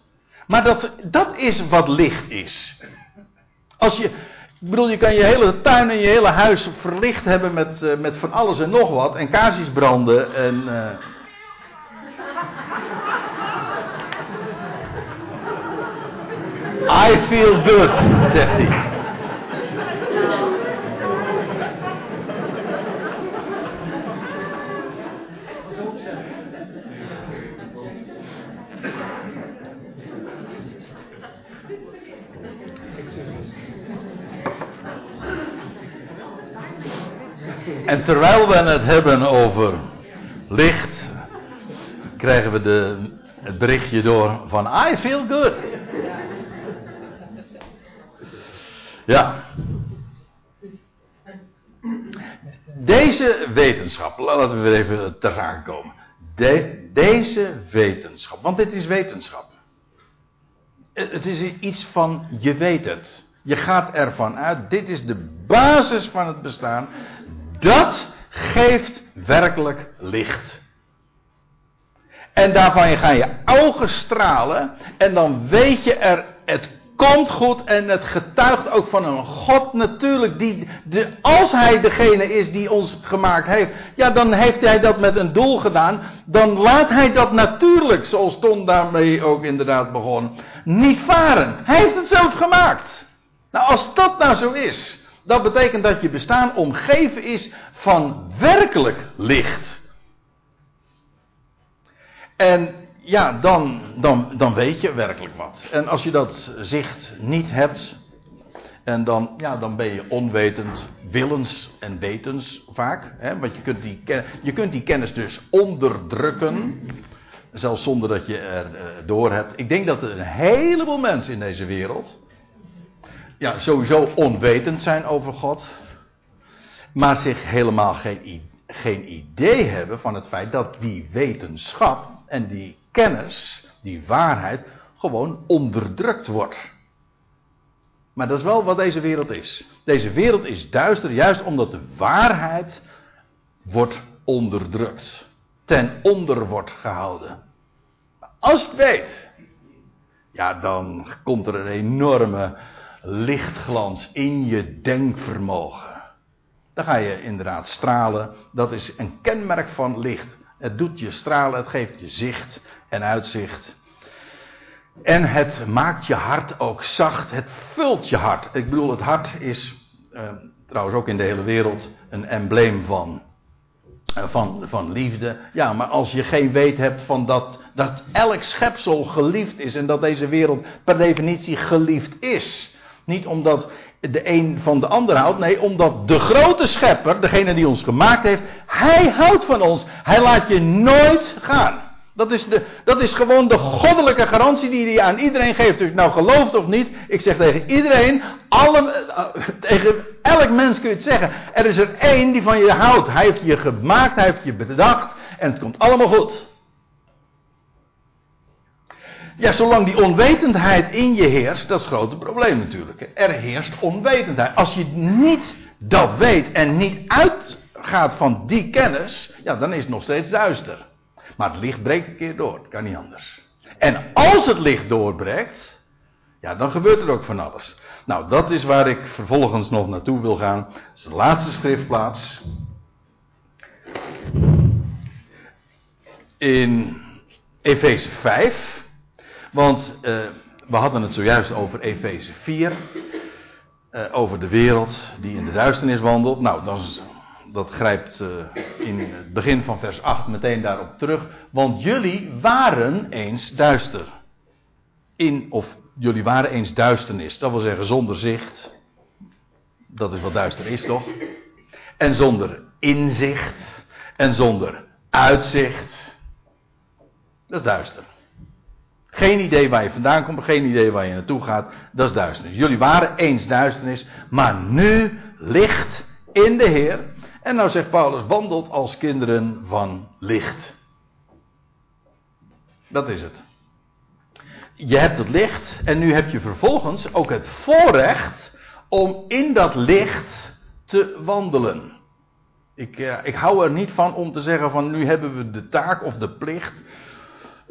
Maar dat, dat is wat licht is. Als je, ik bedoel, je kan je hele tuin en je hele huis verlicht hebben met, uh, met van alles en nog wat. En kaarsjes branden en... Uh... I feel good, zegt hij. En terwijl we het hebben over licht, krijgen we de, het berichtje door van I feel good. Ja. Deze wetenschap, laten we weer even ter zake komen. De, deze wetenschap, want dit is wetenschap. Het is iets van je weet het. Je gaat ervan uit, dit is de basis van het bestaan. Dat geeft werkelijk licht. En daarvan gaan je ogen stralen. En dan weet je er, het komt goed. En het getuigt ook van een God natuurlijk. Die, de, als hij degene is die ons gemaakt heeft. Ja, dan heeft hij dat met een doel gedaan. Dan laat hij dat natuurlijk, zoals Ton daarmee ook inderdaad begon, niet varen. Hij heeft het zelf gemaakt. Nou, als dat nou zo is. Dat betekent dat je bestaan omgeven is van werkelijk licht. En ja, dan, dan, dan weet je werkelijk wat. En als je dat zicht niet hebt, en dan, ja, dan ben je onwetend, willens en wetens vaak. Hè? Want je kunt, die, je kunt die kennis dus onderdrukken, zelfs zonder dat je er uh, door hebt. Ik denk dat er een heleboel mensen in deze wereld ja, sowieso onwetend zijn over God, maar zich helemaal geen, geen idee hebben van het feit dat die wetenschap en die kennis, die waarheid, gewoon onderdrukt wordt. Maar dat is wel wat deze wereld is. Deze wereld is duister juist omdat de waarheid wordt onderdrukt. Ten onder wordt gehouden. Als het weet, ja, dan komt er een enorme lichtglans in je denkvermogen. Dan ga je inderdaad stralen. Dat is een kenmerk van licht. Het doet je stralen, het geeft je zicht en uitzicht. En het maakt je hart ook zacht. Het vult je hart. Ik bedoel, het hart is eh, trouwens ook in de hele wereld een embleem van, eh, van, van liefde. Ja, maar als je geen weet hebt van dat, dat elk schepsel geliefd is en dat deze wereld per definitie geliefd is. Niet omdat de een van de ander houdt. Nee, omdat de grote schepper, degene die ons gemaakt heeft, hij houdt van ons. Hij laat je nooit gaan. Dat is, de, dat is gewoon de goddelijke garantie die hij aan iedereen geeft. Dus nou gelooft of niet, ik zeg tegen iedereen, alle, eh, tegen elk mens kun je het zeggen. Er is er één die van je houdt. Hij heeft je gemaakt, hij heeft je bedacht en het komt allemaal goed. Ja, zolang die onwetendheid in je heerst, dat is het grote probleem natuurlijk. Er heerst onwetendheid. Als je niet dat weet en niet uitgaat van die kennis, ja, dan is het nog steeds duister. Maar het licht breekt een keer door, het kan niet anders. En als het licht doorbreekt, ja, dan gebeurt er ook van alles. Nou, dat is waar ik vervolgens nog naartoe wil gaan. Dat is de laatste schriftplaats. In Efeze 5. Want uh, we hadden het zojuist over Efeze 4. Uh, over de wereld die in de duisternis wandelt. Nou, dat, dat grijpt uh, in het begin van vers 8 meteen daarop terug. Want jullie waren eens duister. In, of jullie waren eens duisternis. Dat wil zeggen zonder zicht. Dat is wat duister is, toch? En zonder inzicht. En zonder uitzicht. Dat is duister. Geen idee waar je vandaan komt, geen idee waar je naartoe gaat. Dat is duisternis. Jullie waren eens duisternis, maar nu licht in de Heer. En nou zegt Paulus, wandelt als kinderen van licht. Dat is het. Je hebt het licht en nu heb je vervolgens ook het voorrecht om in dat licht te wandelen. Ik, uh, ik hou er niet van om te zeggen van nu hebben we de taak of de plicht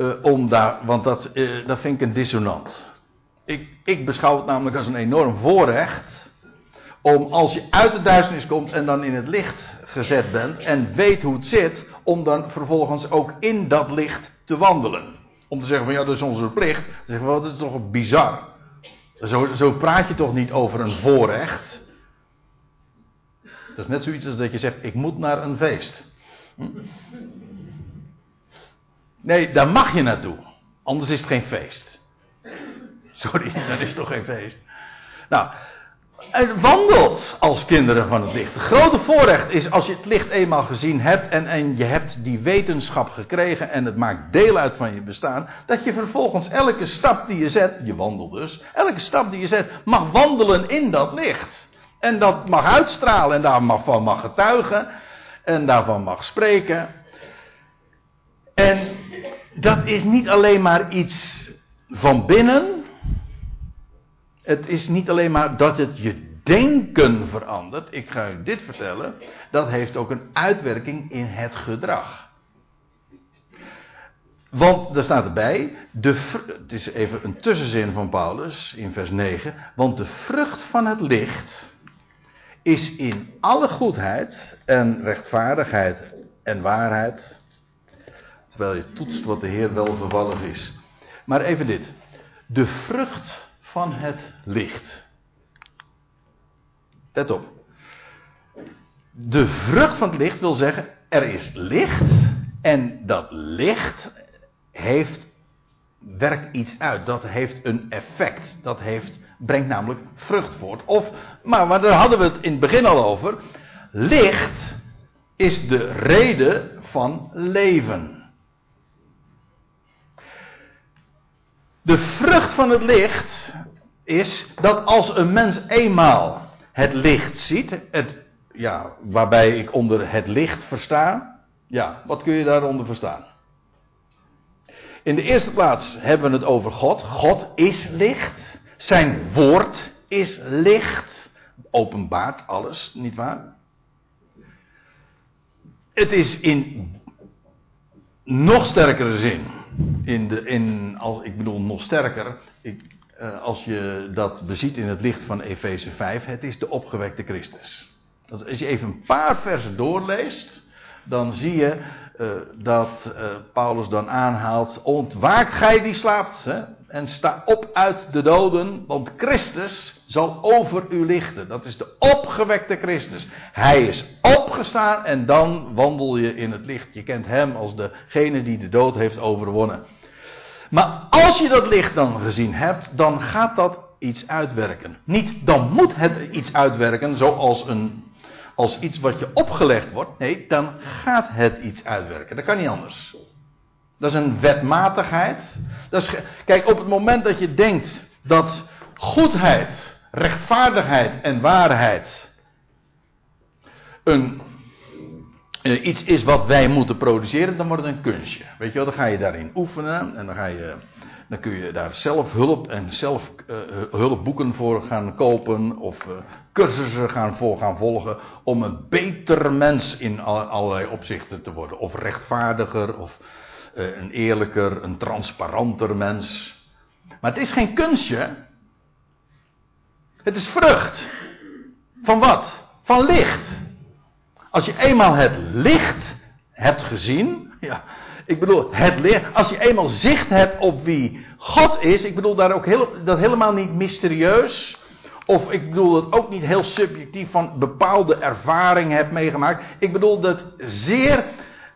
uh, om daar, want dat, uh, dat vind ik een dissonant. Ik, ik beschouw het namelijk als een enorm voorrecht. Om als je uit de duisternis komt en dan in het licht gezet bent en weet hoe het zit, om dan vervolgens ook in dat licht te wandelen. Om te zeggen van ja, dat is onze plicht. Dan zeggen we, dat is toch bizar. Zo, zo praat je toch niet over een voorrecht. Dat is net zoiets als dat je zegt, ik moet naar een feest. Hm? Nee, daar mag je naartoe. Anders is het geen feest. Sorry, dan is toch geen feest. Nou, het wandelt als kinderen van het licht. Het grote voorrecht is als je het licht eenmaal gezien hebt en, en je hebt die wetenschap gekregen en het maakt deel uit van je bestaan, dat je vervolgens elke stap die je zet, je wandelt dus, elke stap die je zet, mag wandelen in dat licht. En dat mag uitstralen en daarvan mag getuigen en daarvan mag spreken. En dat is niet alleen maar iets van binnen. Het is niet alleen maar dat het je denken verandert. Ik ga u dit vertellen. Dat heeft ook een uitwerking in het gedrag. Want, daar staat erbij, de, het is even een tussenzin van Paulus in vers 9. Want de vrucht van het licht is in alle goedheid en rechtvaardigheid en waarheid Terwijl je toetst wat de Heer wel vervallig is. Maar even dit. De vrucht van het licht. Let op. De vrucht van het licht wil zeggen, er is licht en dat licht heeft, werkt iets uit. Dat heeft een effect. Dat heeft, brengt namelijk vrucht voort. Of, maar, maar daar hadden we het in het begin al over. Licht is de reden van leven. De vrucht van het licht is dat als een mens eenmaal het licht ziet, het ja, waarbij ik onder het licht versta. Ja, wat kun je daaronder verstaan? In de eerste plaats hebben we het over God. God is licht. Zijn woord is licht. Openbaart alles, nietwaar? Het is in nog sterkere zin. In de, in, als, ik bedoel nog sterker. Ik, uh, als je dat beziet in het licht van Efeze 5. Het is de opgewekte Christus. Als je even een paar versen doorleest. Dan zie je uh, dat uh, Paulus dan aanhaalt: Ontwaakt gij die slaapt, hè, en sta op uit de doden, want Christus zal over u lichten. Dat is de opgewekte Christus. Hij is opgestaan en dan wandel je in het licht. Je kent hem als degene die de dood heeft overwonnen. Maar als je dat licht dan gezien hebt, dan gaat dat iets uitwerken. Niet dan moet het iets uitwerken, zoals een als iets wat je opgelegd wordt. Nee, dan gaat het iets uitwerken. Dat kan niet anders. Dat is een wetmatigheid. Dat is, kijk, op het moment dat je denkt dat goedheid, rechtvaardigheid en waarheid een, eh, iets is wat wij moeten produceren, dan wordt het een kunstje. Weet je wel, dan ga je daarin oefenen en dan ga je dan kun je daar zelf hulp en zelf uh, hulpboeken voor gaan kopen of uh, cursussen gaan voor gaan volgen om een beter mens in allerlei opzichten te worden. Of rechtvaardiger, of een eerlijker, een transparanter mens. Maar het is geen kunstje. Het is vrucht. Van wat? Van licht. Als je eenmaal het licht hebt gezien, ja, ik bedoel, het leer, als je eenmaal zicht hebt op wie God is, ik bedoel daar ook heel, dat helemaal niet mysterieus. Of ik bedoel dat ook niet heel subjectief van bepaalde ervaring hebt meegemaakt. Ik bedoel dat zeer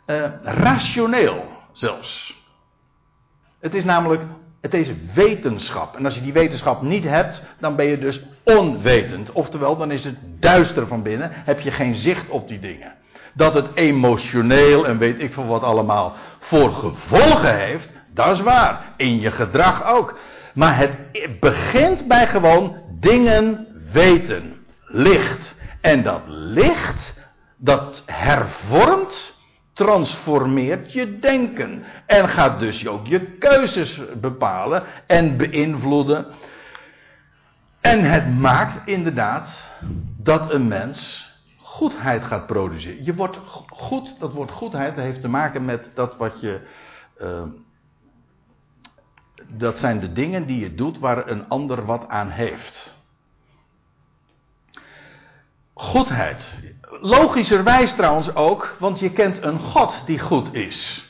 uh, rationeel zelfs. Het is namelijk, het is wetenschap. En als je die wetenschap niet hebt, dan ben je dus onwetend. Oftewel, dan is het duister van binnen, heb je geen zicht op die dingen. Dat het emotioneel en weet ik veel wat allemaal voor gevolgen heeft, dat is waar. In je gedrag ook. Maar het begint bij gewoon dingen weten. Licht. En dat licht, dat hervormt, transformeert je denken. En gaat dus ook je keuzes bepalen en beïnvloeden. En het maakt inderdaad dat een mens goedheid gaat produceren. Je wordt goed, dat woord goedheid heeft te maken met dat wat je. Uh, dat zijn de dingen die je doet waar een ander wat aan heeft. Goedheid. Logischerwijs trouwens ook, want je kent een God die goed is.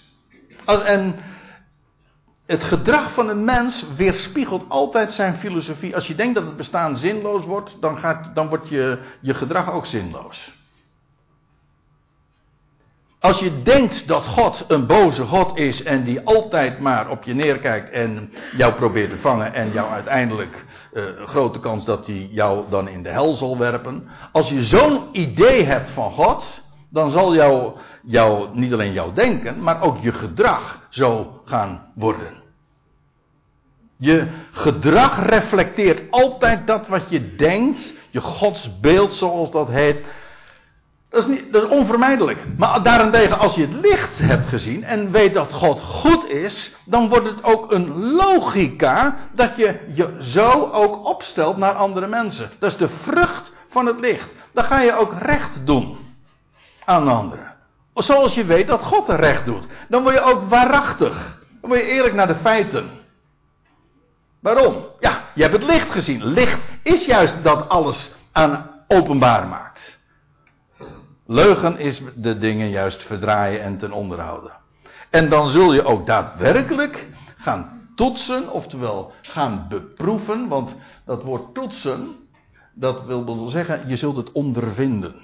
En het gedrag van een mens weerspiegelt altijd zijn filosofie. Als je denkt dat het bestaan zinloos wordt, dan, gaat, dan wordt je, je gedrag ook zinloos. Als je denkt dat God een boze God is en die altijd maar op je neerkijkt en jou probeert te vangen en jou uiteindelijk een grote kans dat hij jou dan in de hel zal werpen. Als je zo'n idee hebt van God, dan zal jou, niet alleen jouw denken, maar ook je gedrag zo gaan worden. Je gedrag reflecteert altijd dat wat je denkt, je godsbeeld zoals dat heet, dat is, niet, dat is onvermijdelijk. Maar daarentegen, als je het licht hebt gezien en weet dat God goed is, dan wordt het ook een logica dat je je zo ook opstelt naar andere mensen. Dat is de vrucht van het licht. Dan ga je ook recht doen aan anderen. Zoals je weet dat God recht doet. Dan word je ook waarachtig. Dan word je eerlijk naar de feiten. Waarom? Ja, je hebt het licht gezien. Licht is juist dat alles aan openbaar maakt. Leugen is de dingen juist verdraaien en ten onderhouden. En dan zul je ook daadwerkelijk gaan toetsen, oftewel gaan beproeven, want dat woord toetsen, dat wil wel zeggen, je zult het ondervinden.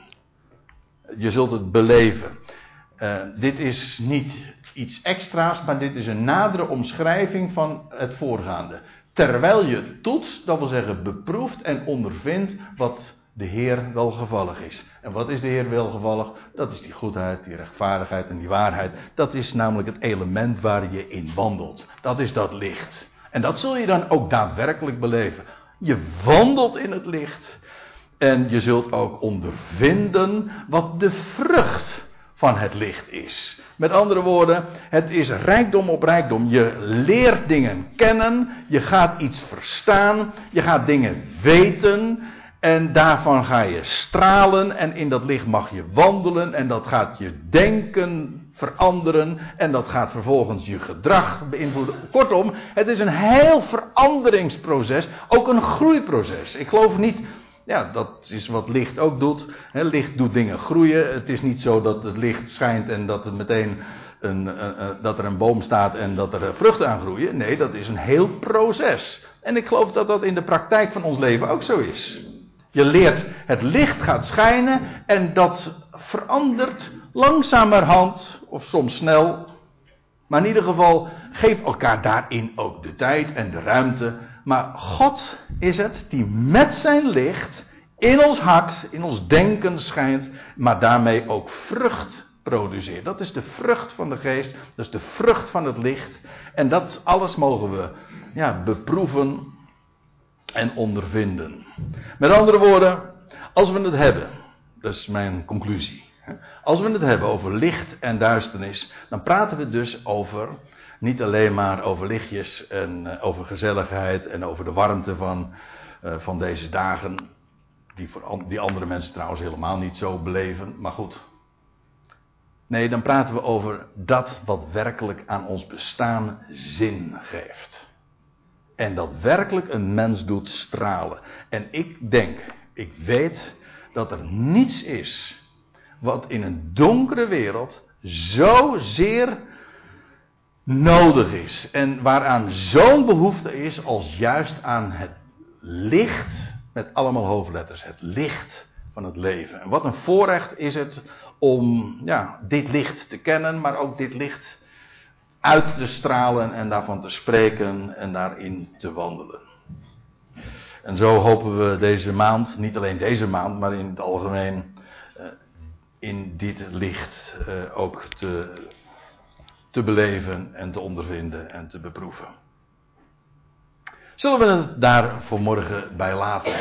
Je zult het beleven. Uh, dit is niet iets extra's, maar dit is een nadere omschrijving van het voorgaande. Terwijl je toetst, dat wil zeggen beproeft en ondervindt wat de Heer welgevallig is. En wat is de Heer welgevallig? Dat is die goedheid, die rechtvaardigheid en die waarheid. Dat is namelijk het element waar je in wandelt. Dat is dat licht. En dat zul je dan ook daadwerkelijk beleven. Je wandelt in het licht. En je zult ook ondervinden wat de vrucht van het licht is. Met andere woorden, het is rijkdom op rijkdom. Je leert dingen kennen, je gaat iets verstaan, je gaat dingen weten. En daarvan ga je stralen en in dat licht mag je wandelen en dat gaat je denken veranderen en dat gaat vervolgens je gedrag beïnvloeden. Kortom, het is een heel veranderingsproces, ook een groeiproces. Ik geloof niet, ja, dat is wat licht ook doet. licht doet dingen groeien. Het is niet zo dat het licht schijnt en dat het meteen een, dat er een boom staat en dat er vruchten aan groeien. Nee, dat is een heel proces. En ik geloof dat dat in de praktijk van ons leven ook zo is. Je leert, het licht gaat schijnen en dat verandert langzamerhand, of soms snel. Maar in ieder geval, geef elkaar daarin ook de tijd en de ruimte. Maar God is het die met zijn licht in ons hart, in ons denken schijnt, maar daarmee ook vrucht produceert. Dat is de vrucht van de geest, dat is de vrucht van het licht. En dat alles mogen we ja, beproeven en ondervinden. Met andere woorden, als we het hebben, dat is mijn conclusie. Als we het hebben over licht en duisternis, dan praten we dus over niet alleen maar over lichtjes en eh, over gezelligheid en over de warmte van, uh, van deze dagen, die, voor, die andere mensen trouwens helemaal niet zo beleven, maar goed. Nee, dan praten we over dat wat werkelijk aan ons bestaan zin geeft. En dat werkelijk een mens doet stralen. En ik denk, ik weet dat er niets is wat in een donkere wereld zo zeer nodig is. En waaraan zo'n behoefte is als juist aan het licht, met allemaal hoofdletters, het licht van het leven. En wat een voorrecht is het om ja, dit licht te kennen, maar ook dit licht uit te stralen en daarvan te spreken en daarin te wandelen. En zo hopen we deze maand, niet alleen deze maand, maar in het algemeen, eh, in dit licht eh, ook te, te beleven en te ondervinden en te beproeven. Zullen we het daar voor morgen bij laten?